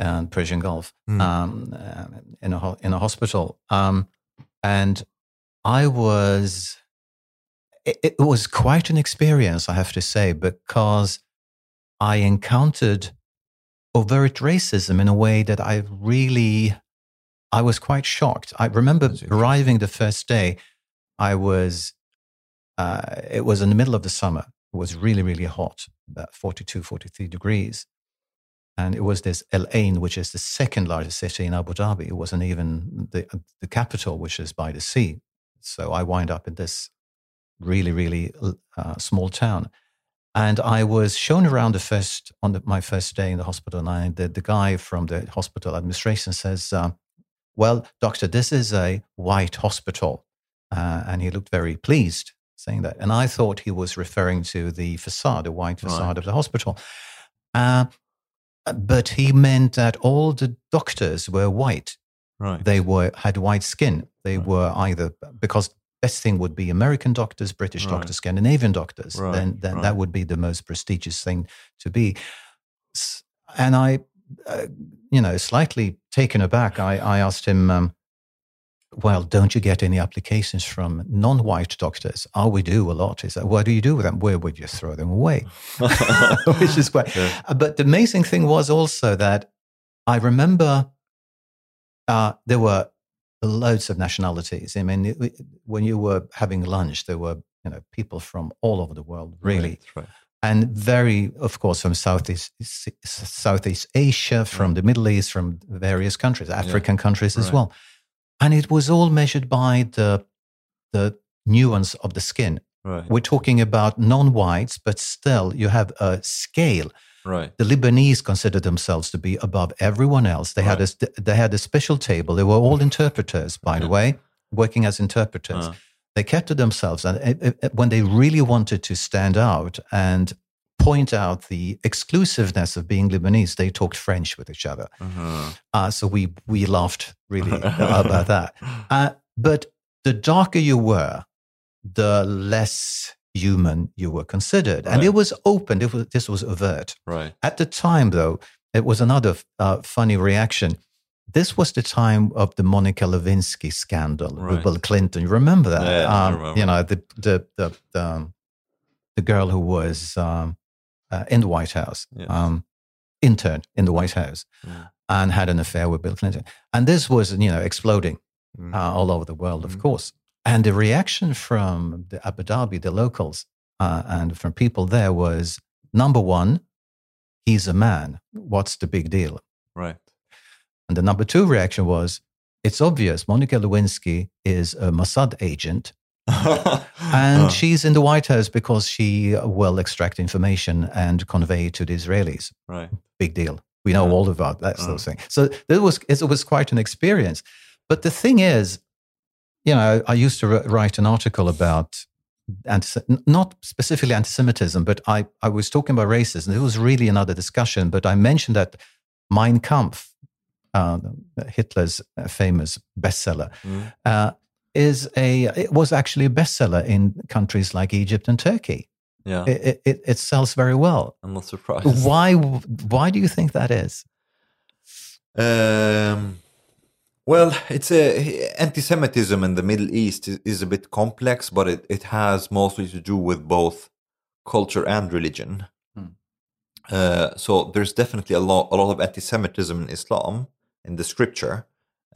and Persian Gulf Mm. um, uh, in a in a hospital, um, and I was. It, it was quite an experience, I have to say, because I encountered overt racism in a way that I really, I was quite shocked. I remember arriving the first day. I was, uh, it was in the middle of the summer. It was really, really hot, about 42, 43 degrees. And it was this El Ain, which is the second largest city in Abu Dhabi. It wasn't even the, the capital, which is by the sea. So I wind up in this really, really uh, small town. And I was shown around the first on the, my first day in the hospital, and I, the, the guy from the hospital administration says, uh, "Well, doctor, this is a white hospital," uh, and he looked very pleased saying that. And I thought he was referring to the facade, the white facade Right. of the hospital. Uh, but he meant that all the doctors were white Right. they were had white skin. They Right. were either because best thing would be American doctors, British Right. doctors, Scandinavian doctors. Right, Then, then that would be the most prestigious thing to be. And I, uh, you know, slightly taken aback, I, I asked him, um, "Well, don't you get any applications from non-white doctors?" Oh, we do a lot. Is that "What do you do with them?" Well, we just throw them away, which is quite. Yeah. Uh, But the amazing thing was also that I remember uh, there were loads of nationalities. I mean, it- when you were having lunch, there were you know people from all over the world, really, Right, right. And very, of course, from Southeast Southeast Asia, from Right. the Middle East, from various countries, African countries as Right. well, and it was all measured by the the nuance of the skin. Right. We're talking about non-whites, but still, you have a scale Right. the Lebanese considered themselves to be above everyone else. They had a they had a special table. They were all interpreters, by the way, working as interpreters. Uh, They kept to themselves, and it, it- it- when they really wanted to stand out and point out the exclusiveness of being Lebanese, they talked French with each other. uh-huh. Uh, so we we laughed really about that. Uh, but the darker you were, the less human you were considered, and it was open. It was, this was overt. Right. At the time, though, it was another uh, funny reaction. This was the time of the Monica Lewinsky scandal with Right. Bill Clinton. You remember that? Yeah, I um, remember. You know, the the the the, um, the girl who was um, uh, in the White House, Yes. um, intern in the White House, Yeah. and had an affair with Bill Clinton. And this was, you know, exploding Mm. uh, all over the world, of Mhm. course. And the reaction from the Abu Dhabi, the locals, uh, and from people there was number one, he's a man. What's the big deal? Right. And the number two reaction was, it's obvious Monica Lewinsky is a Mossad agent and she's in the White House because she will extract information and convey it to the Israelis. right. Big deal. We know Yeah. all about that sort of thing. So it was, it was quite an experience. But the thing is, you know, I used to write an article about anti- not specifically anti-Semitism, but I, I was talking about racism. It was really another discussion, but I mentioned that Mein Kampf, uh, Hitler's famous bestseller, Mm. uh, is a it was actually a bestseller in countries like Egypt and Turkey. Yeah. It, it, it sells very well. I'm not surprised. Why why do you think that is? Um, well, it's a anti-Semitism in the Middle East is, is a bit complex, but it, it has mostly to do with both culture and religion. Hmm. Uh, so there's definitely a lot a lot of anti-Semitism in Islam in the scripture,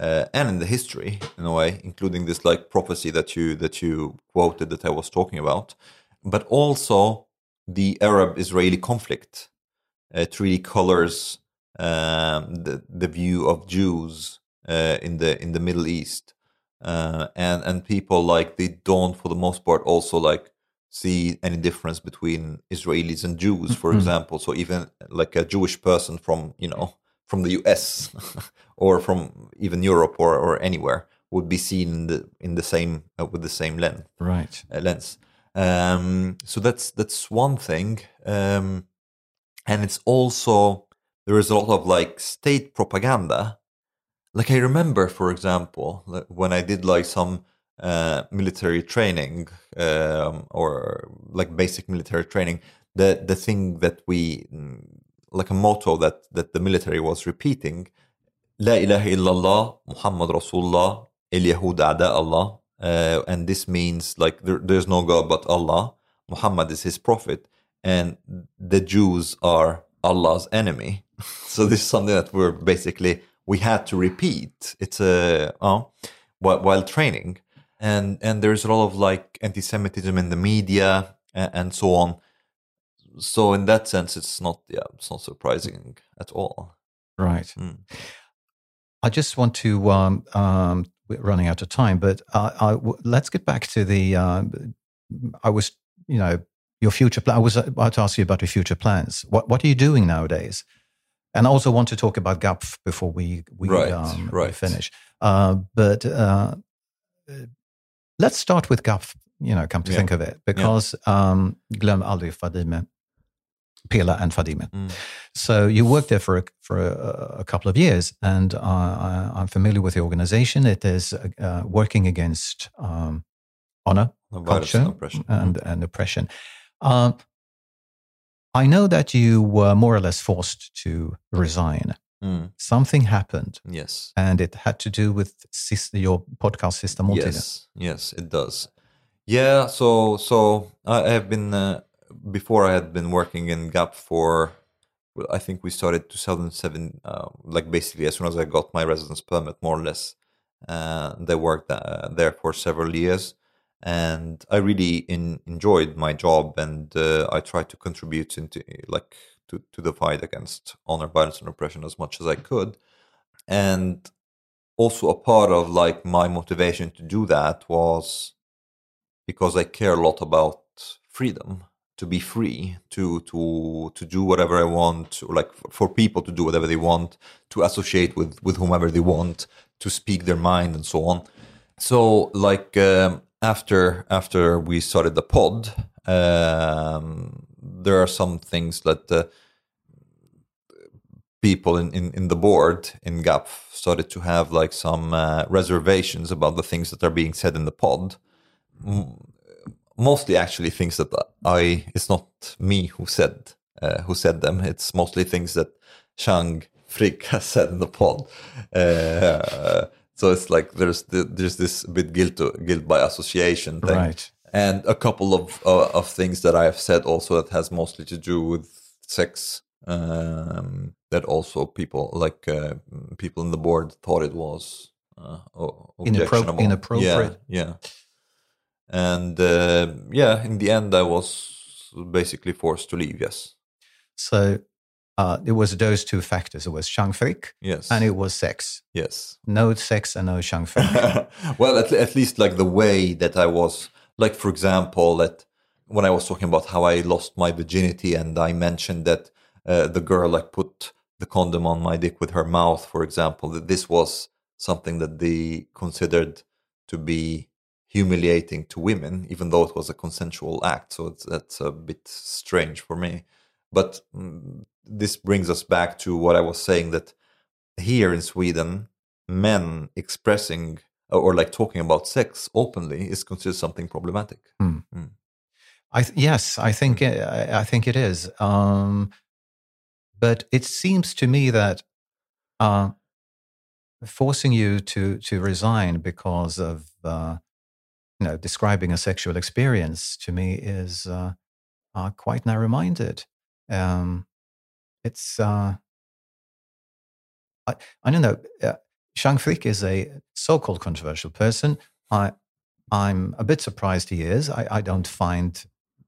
uh, and in the history in a way, including this like prophecy that you that you quoted that I was talking about, but also the Arab-Israeli conflict. It really colors um, the the view of Jews uh, in the in the Middle East, uh, and and people like they don't for the most part also like see any difference between Israelis and Jews, for Mhm. example. So even like a Jewish person from you know from the U.S. or from even Europe or, or anywhere would be seen in the in the same uh, with the same lens Right. uh, lens. Um, so that's that's one thing, um, and it's also there is a lot of like state propaganda. Like I remember, for example, like, when I did like some uh, military training um, or like basic military training, the the thing that we mm, like a motto that that the military was repeating La ilaha illallah Muhammad Rasulullah El Yahud Ada Allah uh, and this means like there, there's no God but Allah Muhammad is his prophet and the Jews are Allah's enemy. So this is something that we're basically we had to repeat. It's a uh, uh while training. And and there's a lot of like anti-Semitism in the media and, and so on so in that sense it's not yeah it's not surprising at all Right. Mm. I just want to, um, um, we're running out of time, but uh, I, w- let's get back to the, uh, I was, you know, your future plan. I was about to ask you about your future plans. What, what are you doing nowadays? And I also want to talk about GAPF before we, we, Right, um, we right. finish. Uh, but uh, uh, let's start with GAPF, you know, come to Yeah. think of it, because um, glöm aldrig Fadime, Pela and Fadime. Mm. So you worked there for a, for a, a couple of years, and uh, I, I'm familiar with the organization. It is uh, working against um, honor culture and oppression. and, and oppression. Um, I know that you were more or less forced to resign. Mm. Something happened, Yes. and it had to do with your podcast system. Yes. Yes, it does. Yeah. So so I have been uh, before I had been working in GAPF. Well, I think we started 2007, uh, like basically as soon as I got my residence permit, more or less. Uh, they worked uh, there for several years, and I really in, enjoyed my job, and uh, I tried to contribute into like to, to the fight against honor, violence, and oppression as much as I could, and also a part of like my motivation to do that was because I care a lot about freedom to be free to to to do whatever I want or like for people to do whatever they want to associate with with whomever they want to speak their mind and so on so like um, after after we started the pod um, there are some things that uh, people in, in, in the board in GAP started to have like some uh, reservations about the things that are being said in the pod. Mostly actually things that I it's not me who said uh, who said them. It's mostly things that Chang Frick has said in the pod. Uh, so it's like there's the, there's this bit guilt guilt by association thing Right. and a couple of uh, of things that I have said also that has mostly to do with sex. Um, that also people like uh, people in the board thought it was uh, o- Inappro- objectionable. inappropriate. Yeah, yeah. And uh, yeah, in the end, I was basically forced to leave. Yes, So uh, it was those two factors. It was Chang Frick yes, and it was sex. yes. No sex and no Chang Frick. well, at, at least like the way that I was, like for example, that when I was talking about how I lost my virginity, and I mentioned that uh, the girl like put the condom on my dick with her mouth, for example, that this was something that they considered to be humiliating to women, even though it was a consensual act. So it's, that's a bit strange for me. But mm, this brings us back to what I was saying that here in Sweden, men expressing or like talking about sex openly is considered something problematic. I th- yes, I think it, I I think it is. Um, but it seems to me that uh, forcing you to to resign because of uh, you know describing a sexual experience to me is uh, uh, quite narrow-minded. Um, it's uh, I, I don't know. Uh, Chang Frick is a so-called controversial person. I, I'm a bit surprised he is. I, I don't find,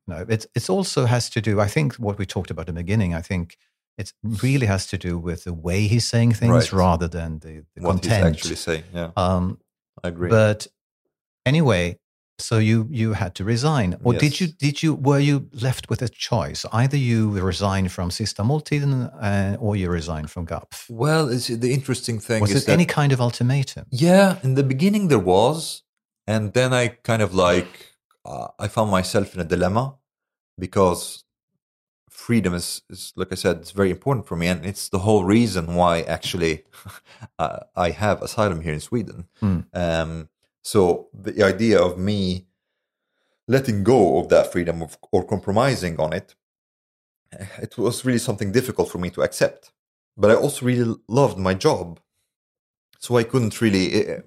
you know, it it also has to do. I think what we talked about in the beginning. I think it really has to do with the way he's saying things Right. rather than the, the what content. he's actually saying. Yeah, um, I agree. but anyway, so you you had to resign, or did you did you were you left with a choice? Either you resign from Sista Måltiden uh, or you resign from GAPF. well, it's, the interesting thing Was is it any kind of ultimatum? Yeah, in the beginning there was, and then I kind of like uh, I found myself in a dilemma because freedom is, is like I said, it's very important for me, and it's the whole reason why actually uh, I have asylum here in Sweden. Hmm. Um, so the idea of me letting go of that freedom of, or compromising on it, eh, it was really something difficult for me to accept. But I also really loved my job, so I couldn't really. eh,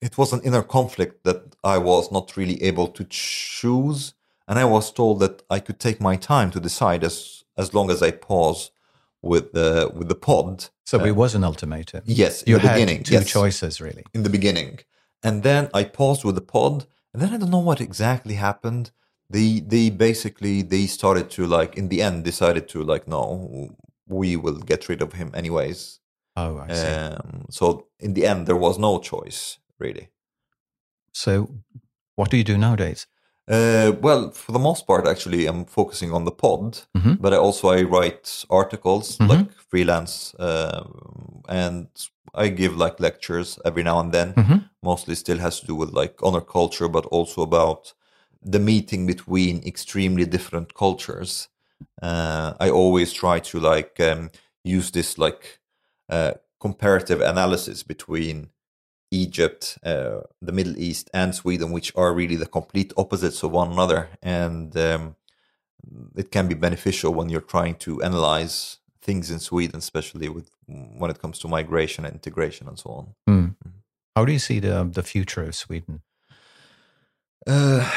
It was an inner conflict that I was not really able to choose, and I was told that I could take my time to decide as as long as I pause with the with the pod. So it was an ultimatum. Yes, in You the had beginning. two yes choices, really. in the beginning, and then I paused with the pod, and then I don't know what exactly happened. They they basically they started to like in the end decided to like no, we will get rid of him anyways. Oh, I see. Um, so in the end, there was no choice really. so, what do you do nowadays? Uh, well, for the most part, actually, I'm focusing on the pod, Mhm. but I also I write articles Mhm. like freelance, um, and I give like lectures every now and then. Mhm. Mostly, still has to do with like honor culture, but also about the meeting between extremely different cultures. Uh, I always try to like um, use this like uh, comparative analysis between Egypt, uh, the Middle East, and Sweden, which are really the complete opposites of one another, and um, it can be beneficial when you're trying to analyze things in Sweden, especially with when it comes to migration and integration and so on. Hmm. How do you see the the future of Sweden? Uh,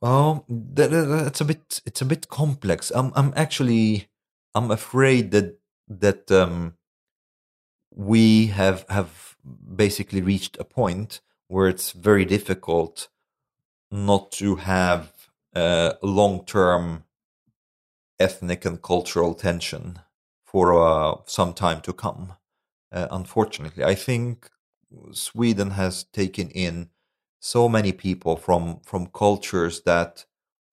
well, that, that- that's a bit. It's a bit complex. I'm. I'm actually. I'm afraid that that um, we have have basically reached a point where it's very difficult not to have uh, long term ethnic and cultural tension for uh, some time to come. Uh, unfortunately, I think Sweden has taken in so many people from from cultures that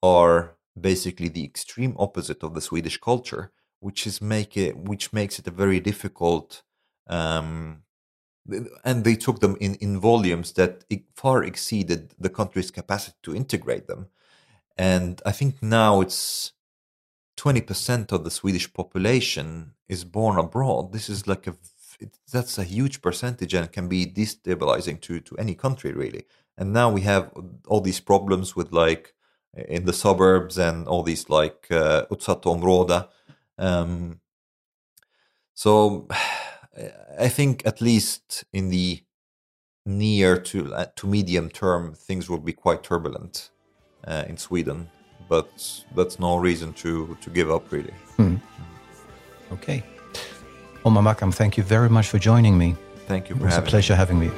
are basically the extreme opposite of the Swedish culture, which is make it which makes it a very difficult. Um, and they took them in in volumes that far exceeded the country's capacity to integrate them. And I think now it's twenty percent of the Swedish population is born abroad. This is like a that's a huge percentage and can be destabilizing to to any country really. And now we have all these problems with like in the suburbs and all these like uh. Um, so I think at least in the near to uh, to medium term, things will be quite turbulent uh, in Sweden. But that's no reason to to give up really. Okay. Omar Makram, thank you very much for joining me. Thank you It was a having me. pleasure having you.